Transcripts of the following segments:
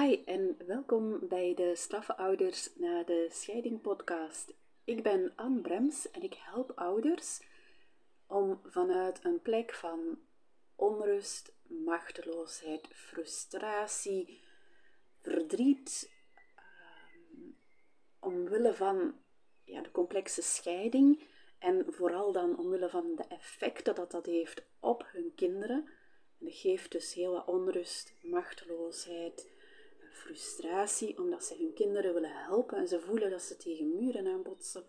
Hi en welkom bij de Straffe Ouders na de Scheiding podcast. Ik ben Anne Brems en ik help ouders om vanuit een plek van onrust, machteloosheid, frustratie, verdriet, um, omwille van ja, de complexe scheiding en vooral dan omwille van de effecten dat dat heeft op hun kinderen. En dat geeft dus heel wat onrust, machteloosheid, frustratie, omdat ze hun kinderen willen helpen en ze voelen dat ze tegen muren aanbotsen.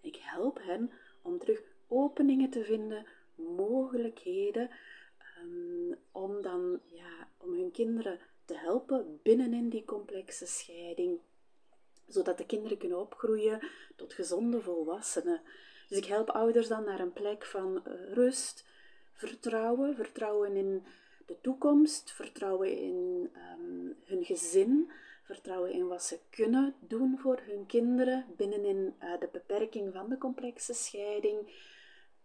Ik help hen om terug openingen te vinden, mogelijkheden, um, om dan ja, om hun kinderen te helpen binnenin die complexe scheiding, zodat de kinderen kunnen opgroeien tot gezonde volwassenen. Dus ik help ouders dan naar een plek van eh, rust, vertrouwen, vertrouwen in de toekomst, vertrouwen in um, hun gezin, vertrouwen in wat ze kunnen doen voor hun kinderen binnenin uh, de beperking van de complexe scheiding.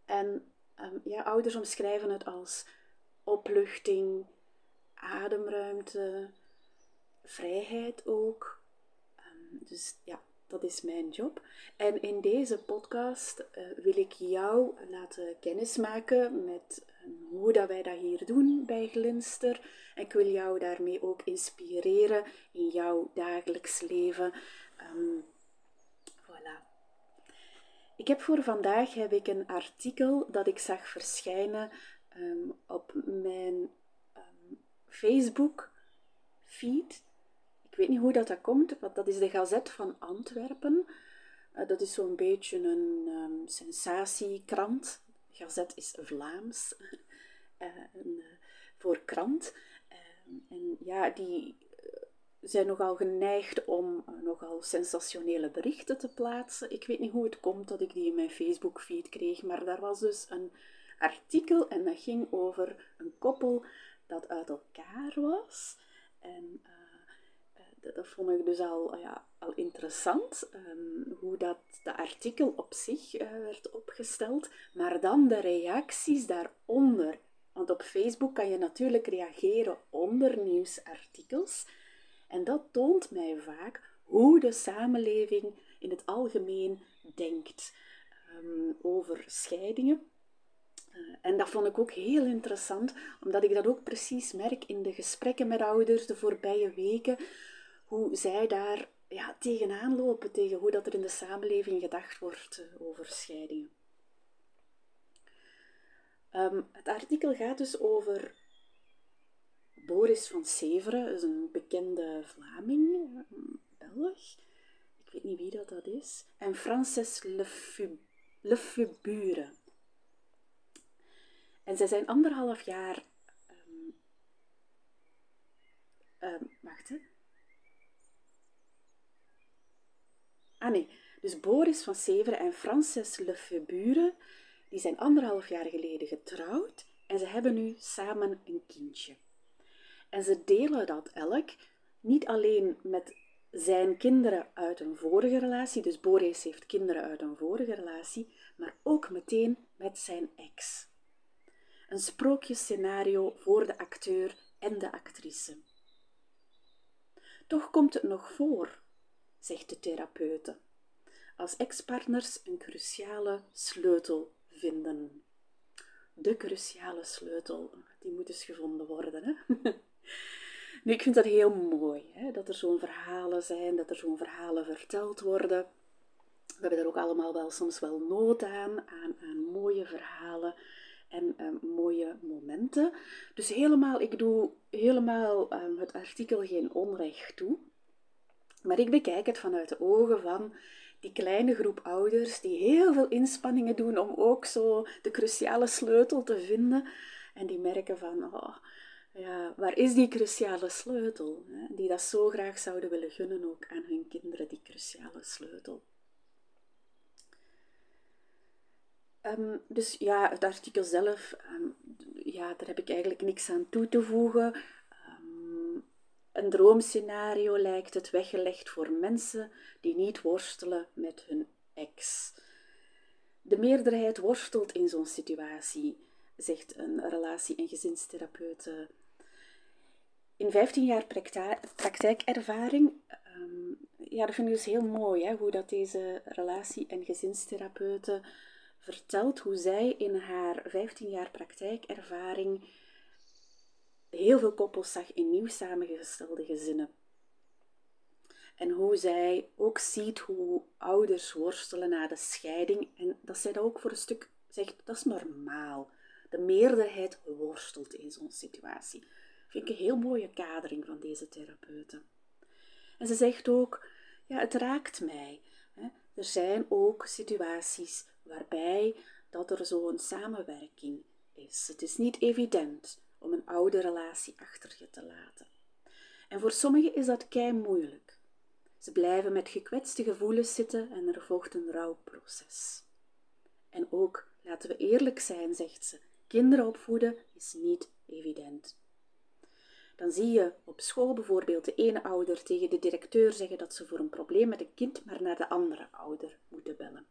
En um, ja, ouders omschrijven het als opluchting, ademruimte, vrijheid ook. Um, dus ja, dat is mijn job. En in deze podcast uh, wil ik jou laten kennismaken met hoe dat wij dat hier doen bij Glinster. Ik wil jou daarmee ook inspireren in jouw dagelijks leven. Um, voilà. Ik heb voor vandaag heb ik een artikel dat ik zag verschijnen um, op mijn um, Facebook feed. Ik weet niet hoe dat, dat komt, want dat is de Gazet van Antwerpen. Uh, dat is zo'n beetje een sensatiekrant. Gazet is Vlaams een, uh, voor krant. en ja, die zijn nogal geneigd om nogal sensationele berichten te plaatsen. Ik weet niet hoe het komt dat ik die in mijn Facebook feed kreeg, maar daar was dus een artikel en dat ging over een koppel dat uit elkaar was. En dat vond ik dus al, ja, al interessant, um, hoe dat de artikel op zich uh, werd opgesteld, maar dan de reacties daaronder. Want op Facebook kan je natuurlijk reageren onder nieuwsartikels. En dat toont mij vaak hoe de samenleving in het algemeen denkt um, over scheidingen eh, en dat vond ik ook heel interessant, omdat ik dat ook precies merk in de gesprekken met ouders de voorbije weken, hoe zij daar ja, tegenaan lopen, tegen hoe dat er in de samenleving gedacht wordt uh, over scheidingen. Um, het artikel gaat dus over Boris van Severen, is een bekende Vlaming, een Belg. Ik weet niet wie dat, dat is. En Frances Lefubure. En zij zijn anderhalf jaar. Um, wacht. Ah nee, dus Boris van Severen en Frances Lefebure, die zijn anderhalf jaar geleden getrouwd en ze hebben nu samen een kindje. En ze delen dat elk, niet alleen met zijn kinderen uit een vorige relatie, dus Boris heeft kinderen uit een vorige relatie, maar ook meteen met zijn ex. Een sprookjesscenario voor de acteur en de actrice. Toch komt het nog voor, zegt de therapeute, als ex-partners een cruciale sleutel vinden. De cruciale sleutel, die moet dus gevonden worden. Hè? nu, ik vind dat heel mooi, hè? dat er zo'n verhalen zijn, dat er zo'n verhalen verteld worden. We hebben er ook allemaal wel soms wel nood aan, aan, aan mooie verhalen en um, mooie momenten. Dus helemaal, ik doe helemaal um, het artikel geen onrecht toe. Maar ik bekijk het vanuit de ogen van die kleine groep ouders die heel veel inspanningen doen om ook zo de cruciale sleutel te vinden. En die merken van, oh, ja, waar is die cruciale sleutel? Die dat zo graag zouden willen gunnen ook aan hun kinderen, die cruciale sleutel. Um, dus ja, het artikel zelf, um, ja, daar heb ik eigenlijk niks aan toe te voegen. Een droomscenario lijkt het weggelegd voor mensen die niet worstelen met hun ex. De meerderheid worstelt in zo'n situatie, zegt een relatie- en gezinstherapeute. in 15 jaar praktijkervaring, um, ja, dat vind ik dus heel mooi, hè, hoe dat deze relatie- en gezinstherapeute vertelt hoe zij in haar 15 jaar praktijkervaring heel veel koppels zag in nieuw samengestelde gezinnen. En hoe zij ook ziet hoe ouders worstelen na de scheiding. En dat zij dat ook voor een stuk zegt, dat is normaal. De meerderheid worstelt in zo'n situatie. Vind ik een heel mooie kadering van deze therapeuten. En ze zegt ook, ja, het raakt mij. Er zijn ook situaties waarbij dat er zo'n samenwerking is. Het is niet evident om een oude relatie achter je te laten. En voor sommigen is dat kei moeilijk. Ze blijven met gekwetste gevoelens zitten en er volgt een rouwproces. En ook, laten we eerlijk zijn, zegt ze, kinderen opvoeden is niet evident. Dan zie je op school bijvoorbeeld de ene ouder tegen de directeur zeggen dat ze voor een probleem met een kind maar naar de andere ouder moeten bellen.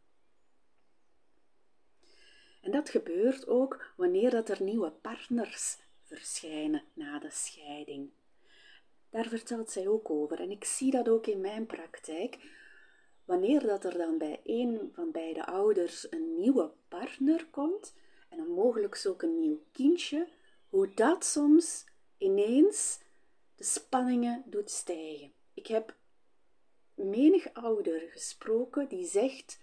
En dat gebeurt ook wanneer dat er nieuwe partners verschijnen na de scheiding. Daar vertelt zij ook over. En ik zie dat ook in mijn praktijk. Wanneer dat er dan bij een van beide ouders een nieuwe partner komt, en dan mogelijk ook een nieuw kindje, hoe dat soms ineens de spanningen doet stijgen. Ik heb menig ouder gesproken die zegt: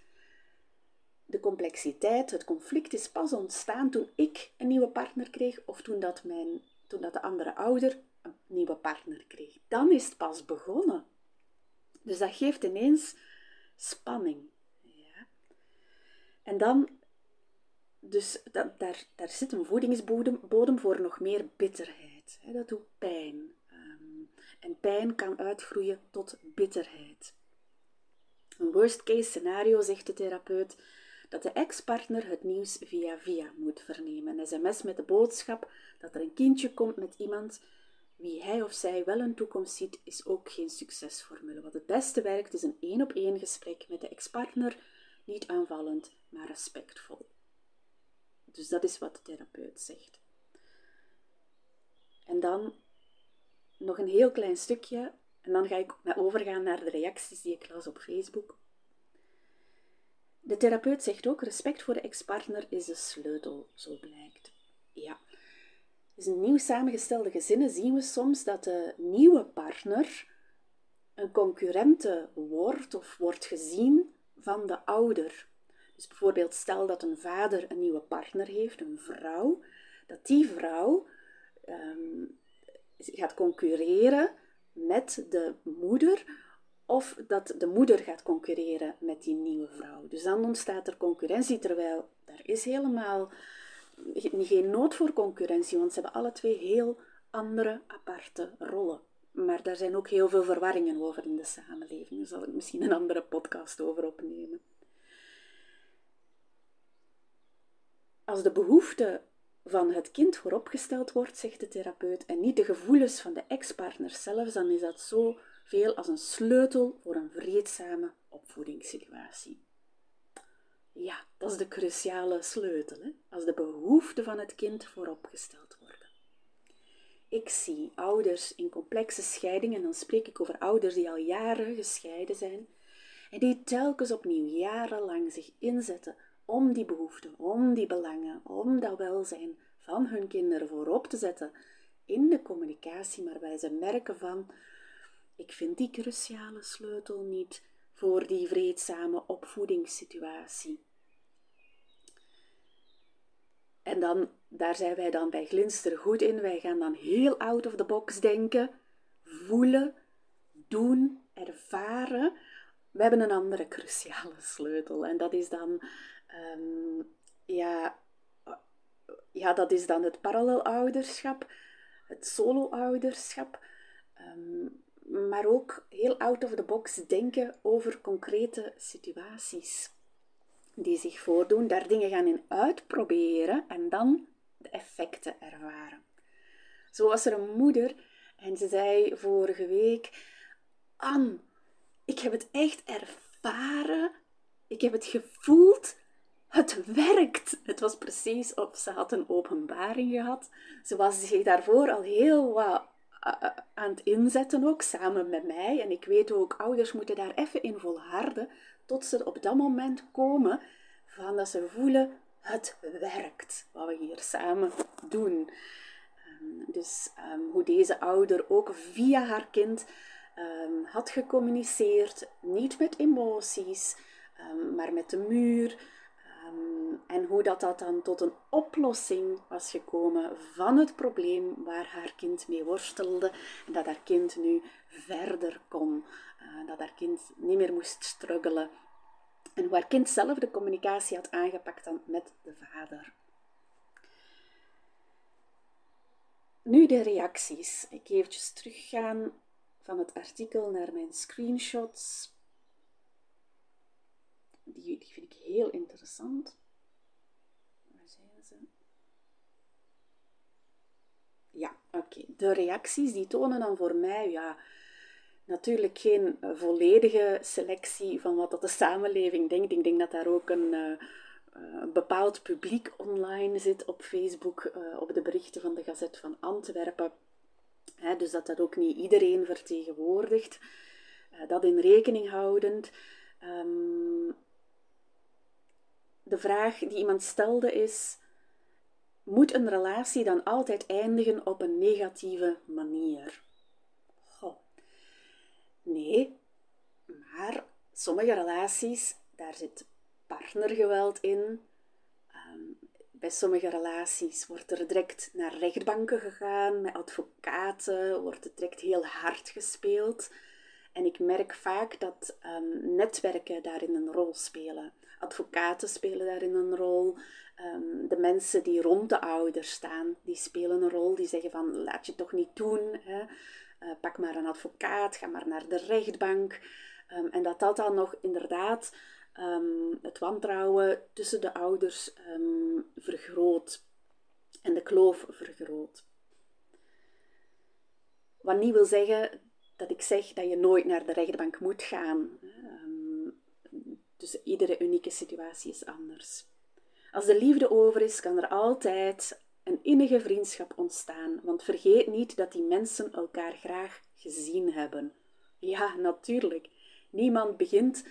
de complexiteit, het conflict is pas ontstaan toen ik een nieuwe partner kreeg of toen dat, mijn, toen dat de andere ouder een nieuwe partner kreeg. Dan is het pas begonnen. Dus dat geeft ineens spanning. Ja. En dan, dus dat, daar, daar zit een voedingsbodem bodem voor nog meer bitterheid. Dat doet pijn. Ehm, en pijn kan uitgroeien tot bitterheid. Een worst case scenario, zegt de therapeut, dat de ex-partner het nieuws via via moet vernemen. Een sms met de boodschap dat er een kindje komt met iemand wie hij of zij wel een toekomst ziet, is ook geen succesformule. Wat het beste werkt, is een één-op-één gesprek met de ex-partner, niet aanvallend, maar respectvol. Dus dat is wat de therapeut zegt. En dan nog een heel klein stukje, en dan ga ik overgaan naar de reacties die ik las op Facebook. De therapeut zegt ook: respect voor de ex-partner is de sleutel, zo blijkt. Ja. Dus in nieuw samengestelde gezinnen zien we soms dat de nieuwe partner een concurrente wordt of wordt gezien van de ouder. Dus bijvoorbeeld stel dat een vader een nieuwe partner heeft, een vrouw, dat die vrouw ehm, gaat concurreren met de moeder of dat de moeder gaat concurreren met die nieuwe vrouw. Dus dan ontstaat er concurrentie, terwijl er is helemaal geen nood voor concurrentie, want ze hebben alle twee heel andere aparte rollen. Maar daar zijn ook heel veel verwarringen over in de samenleving. Daar zal ik misschien een andere podcast over opnemen. Als de behoefte van het kind vooropgesteld wordt, zegt de therapeut, en niet de gevoelens van de ex-partner zelf, dan is dat zo veel als een sleutel voor een vreedzame opvoedingssituatie. Ja, dat is de cruciale sleutel, hè? als de behoeften van het kind vooropgesteld worden. Ik zie ouders in complexe scheidingen, en dan spreek ik over ouders die al jaren gescheiden zijn, en die telkens opnieuw jarenlang zich inzetten om die behoeften, om die belangen, om dat welzijn van hun kinderen voorop te zetten in de communicatie, maar wij ze merken van ik vind die cruciale sleutel niet voor die vreedzame opvoedingssituatie. En dan, daar zijn wij dan bij Glinster goed in. Wij gaan dan heel out of the box denken, voelen, doen, ervaren. We hebben een andere cruciale sleutel en dat is dan, ehm, ja, ja, dat is dan het parallelouderschap, het solo-ouderschap. Ehm, maar ook heel out of the box denken over concrete situaties die zich voordoen, daar dingen gaan in uitproberen en dan de effecten ervaren. Zo was er een moeder en ze zei vorige week: Anne, ik heb het echt ervaren, ik heb het gevoeld, het werkt. Het was precies of ze had een openbaring gehad. Ze was zich daarvoor al heel wat aan het inzetten ook, samen met mij. En ik weet ook, ouders moeten daar even in volharden, tot ze op dat moment komen van dat ze voelen, het werkt, wat we hier samen doen. Ehm, dus ehm, hoe deze ouder ook via haar kind um, had gecommuniceerd, niet met emoties, maar met de muur. En hoe dat, dat dan tot een oplossing was gekomen van het probleem waar haar kind mee worstelde. En dat haar kind nu verder kon. Uh, dat haar kind niet meer moest struggelen. En hoe haar kind zelf de communicatie had aangepakt dan met de vader. Nu de reacties. Ik eventjes teruggaan van het artikel naar mijn screenshots. Die, die vind ik heel interessant. Waar zijn ze? Ja, oké. De reacties die tonen dan voor mij, ja, natuurlijk geen volledige selectie van wat dat de samenleving denkt. Ik denk dat daar ook een, uh, bepaald publiek online zit op Facebook, op de berichten van de Gazet van Antwerpen dus dat dat ook niet iedereen vertegenwoordigt. Dat in rekening houdend. Um, de vraag die iemand stelde is: moet een relatie dan altijd eindigen op een negatieve manier? Nee, maar sommige relaties, daar zit partnergeweld in. Um, bij sommige relaties wordt er direct naar rechtbanken gegaan, met advocaten, wordt het direct heel hard gespeeld. En ik merk vaak dat um, netwerken daarin een rol spelen. Advocaten spelen daarin een rol. Um, de mensen die rond de ouders staan, die spelen een rol. Die zeggen van, laat je toch niet doen. Hè? Uh, pak maar een advocaat, ga maar naar de rechtbank. Um, en dat dat dan nog inderdaad um, het wantrouwen tussen de ouders vergroot en de kloof vergroot. Wat niet wil zeggen dat ik zeg dat je nooit naar de rechtbank moet gaan. Dus iedere unieke situatie is anders. Als de liefde over is, kan er altijd een innige vriendschap ontstaan. Want vergeet niet dat die mensen elkaar graag gezien hebben. Ja, natuurlijk. Niemand begint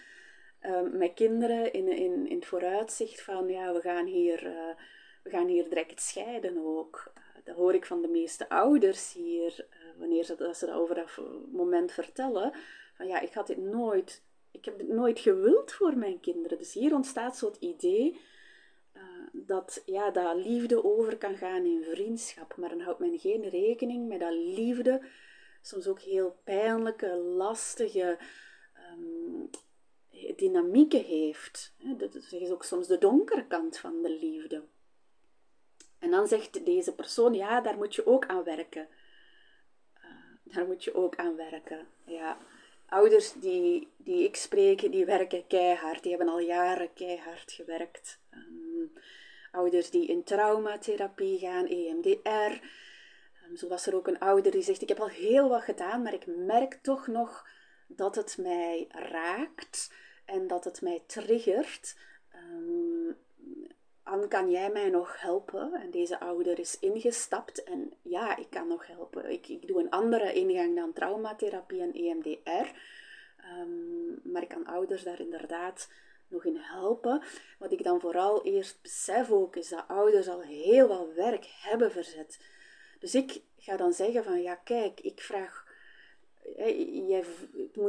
Ehm, met kinderen in, in, in het vooruitzicht van ja, we gaan hier, uh, we gaan hier direct scheiden ook. Uh, dat hoor ik van de meeste ouders hier, uh, wanneer ze, ze dat over dat moment vertellen. Van ja, ik had dit nooit, ik heb dit nooit gewild voor mijn kinderen. Dus hier ontstaat zo'n idee dat, ja, dat liefde over kan gaan in vriendschap. Maar dan houdt men geen rekening met dat liefde soms ook heel pijnlijke, lastige, um, dynamieken heeft. Dat is ook soms de donkere kant van de liefde. En dan zegt deze persoon, ja, daar moet je ook aan werken. Uh, daar moet je ook aan werken. Ja. Ouders die, die ik spreek, die werken keihard. Die hebben al jaren keihard gewerkt. Um, ouders die in traumatherapie gaan, EMDR. Ehm, zo was er ook een ouder die zegt, ik heb al heel wat gedaan, maar ik merk toch nog dat het mij raakt en dat het mij triggert. Um, Anne, kan jij mij nog helpen? En deze ouder is ingestapt en ja, ik kan nog helpen. Ik, ik doe een andere ingang dan traumatherapie en EMDR. Ehm, maar ik kan ouders daar inderdaad nog in helpen. Wat ik dan vooral eerst besef ook, is dat ouders al heel wat werk hebben verzet. Dus ik ga dan zeggen van, ja kijk, ik vraag jij,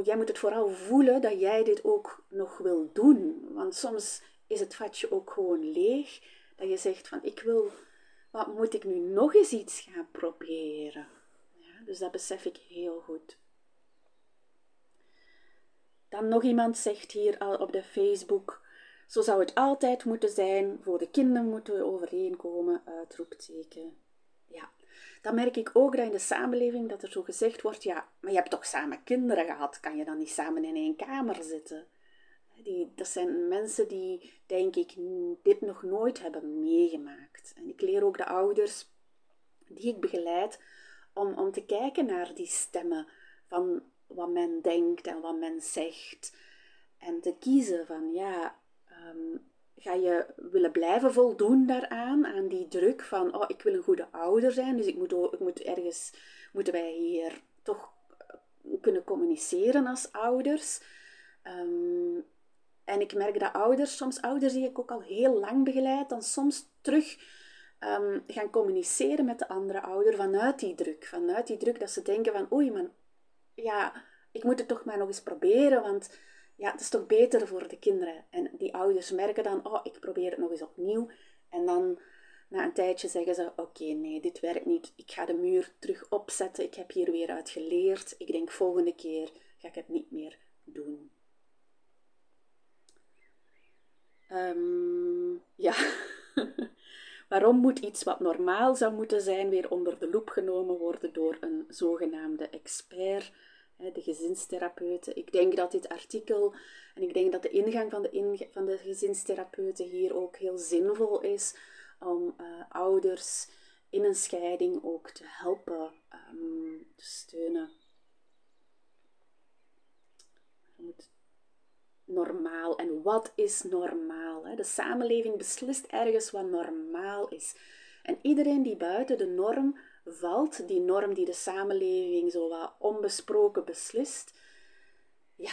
jij moet het vooral voelen dat jij dit ook nog wil doen. Want soms is het vatje ook gewoon leeg. Dat je zegt van ik wil, wat moet ik nu nog eens iets gaan proberen? Ja, dus dat besef ik heel goed. Dan nog iemand zegt hier al op de Facebook. Zo zou het altijd moeten zijn. Voor de kinderen moeten we overeenkomen. Uitroepteken dan merk ik ook dat in de samenleving dat er zo gezegd wordt, ja, maar je hebt toch samen kinderen gehad, kan je dan niet samen in één kamer zitten? Die, dat zijn mensen die, denk ik, dit nog nooit hebben meegemaakt. En ik leer ook de ouders die ik begeleid om, om te kijken naar die stemmen van wat men denkt en wat men zegt. En te kiezen van, ja, um, ga je willen blijven voldoen daaraan, aan die druk van, oh, ik wil een goede ouder zijn, dus ik moet, ik moet ergens moeten wij hier toch kunnen communiceren als ouders. Ehm, en ik merk dat ouders, soms ouders die ik ook al heel lang begeleid, dan soms terug um, gaan communiceren met de andere ouder vanuit die druk. Vanuit die druk dat ze denken van, oei, man, ja, ik moet het toch maar nog eens proberen, want ja, het is toch beter voor de kinderen. En die ouders merken dan, oh, ik probeer het nog eens opnieuw. En dan na een tijdje zeggen ze, oké, nee, dit werkt niet. Ik ga de muur terug opzetten. Ik heb hier weer uit geleerd. Ik denk volgende keer ga ik het niet meer doen. Um, ja. Waarom moet iets wat normaal zou moeten zijn weer onder de loep genomen worden door een zogenaamde expert, de gezinstherapeuten? Ik denk dat dit artikel en ik denk dat de ingang van de, van de gezinstherapeuten hier ook heel zinvol is om uh, ouders in een scheiding ook te helpen, um, te steunen. Je moet normaal. En wat is normaal? De samenleving beslist ergens wat normaal is. En iedereen die buiten de norm valt, die norm die de samenleving zo wat onbesproken beslist, ja,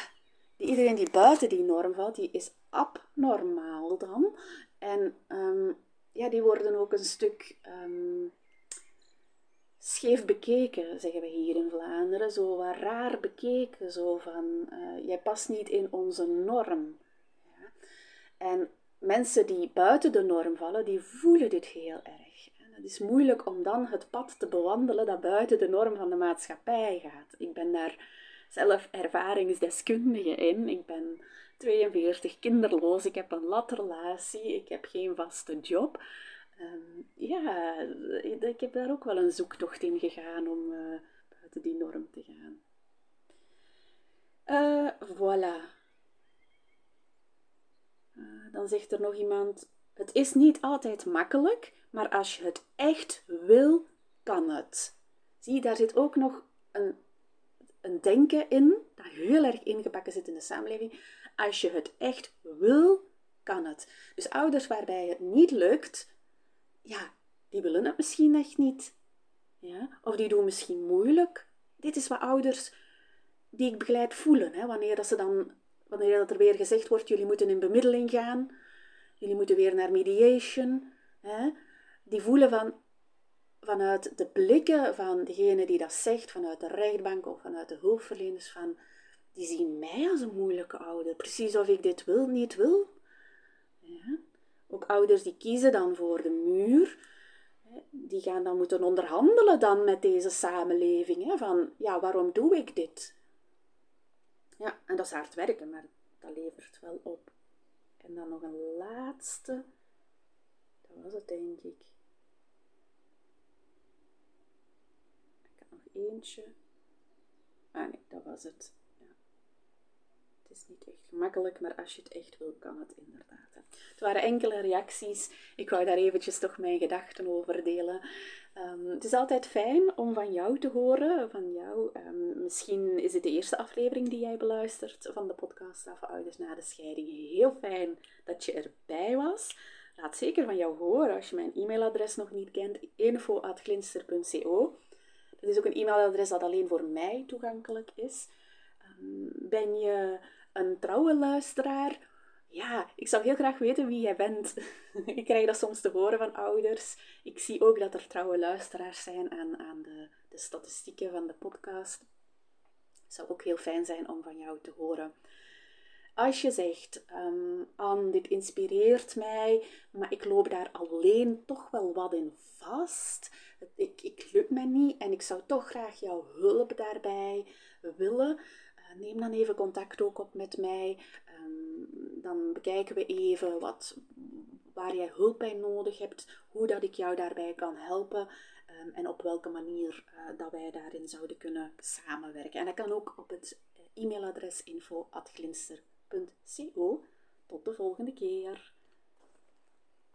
iedereen die buiten die norm valt, die is abnormaal dan. En um, ja, die worden ook een stuk um, scheef bekeken, zeggen we hier in Vlaanderen. Zo wat raar bekeken, zo van, uh, jij past niet in onze norm. Ja? En mensen die buiten de norm vallen, die voelen dit heel erg. het is moeilijk om dan het pad te bewandelen dat buiten de norm van de maatschappij gaat. Ik ben daar zelf ervaringsdeskundige in. Ik ben 42, kinderloos, ik heb een latrelatie, ik heb geen vaste job. Ehm, ja, ik heb daar ook wel een zoektocht in gegaan om uh, buiten die norm te gaan. Uh, voilà. Dan zegt er nog iemand: Het is niet altijd makkelijk, maar als je het echt wil, kan het. Zie, daar zit ook nog een, een denken in, dat heel erg ingebakken zit in de samenleving. Als je het echt wil, kan het. Dus ouders waarbij het niet lukt, ja, die willen het misschien echt niet. Ja? Of die doen misschien moeilijk. Dit is wat ouders die ik begeleid voelen. Hè? Wanneer, dat ze dan, wanneer dat er weer gezegd wordt, jullie moeten in bemiddeling gaan. Jullie moeten weer naar mediation. Hè? Die voelen van, vanuit de blikken van degene die dat zegt, vanuit de rechtbank of vanuit de hulpverleners, van, die zien mij als een moeilijke ouder. Precies of ik dit wil, niet wil. Ja. Ook ouders die kiezen dan voor de muur, die gaan dan moeten onderhandelen dan met deze samenleving. Hè, van, ja, waarom doe ik dit? Ja, en dat is hard werken, maar dat levert wel op. En dan nog een laatste. Dat was het, denk ik. Ik heb nog eentje. Ah nee, dat was het is niet echt gemakkelijk, maar als je het echt wil, kan het inderdaad. Het waren enkele reacties. Ik wou daar eventjes toch mijn gedachten over delen. Ehm, het is altijd fijn om van jou te horen. Van jou. Ehm, misschien is het de eerste aflevering die jij beluistert van de podcast Af Ouders na de scheiding. Heel fijn dat je erbij was. Laat zeker van jou horen als je mijn e-mailadres nog niet kent. info.glinster.co Dat is ook een e-mailadres dat alleen voor mij toegankelijk is. Ehm, ben je een trouwe luisteraar. Ja, ik zou heel graag weten wie jij bent. ik krijg dat soms te horen van ouders. Ik zie ook dat er trouwe luisteraars zijn aan, aan de, de statistieken van de podcast. Het zou ook heel fijn zijn om van jou te horen. Als je zegt, um, dit inspireert mij, maar ik loop daar alleen toch wel wat in vast. Ik, ik lukt mij niet en ik zou toch graag jouw hulp daarbij willen neem dan even contact ook op met mij. Ehm, dan bekijken we even wat, waar jij hulp bij nodig hebt, hoe dat ik jou daarbij kan helpen ehm, en op welke manier uh, dat wij daarin zouden kunnen samenwerken. En dat kan ook op het eh, e-mailadres info.glinster.co. Tot de volgende keer.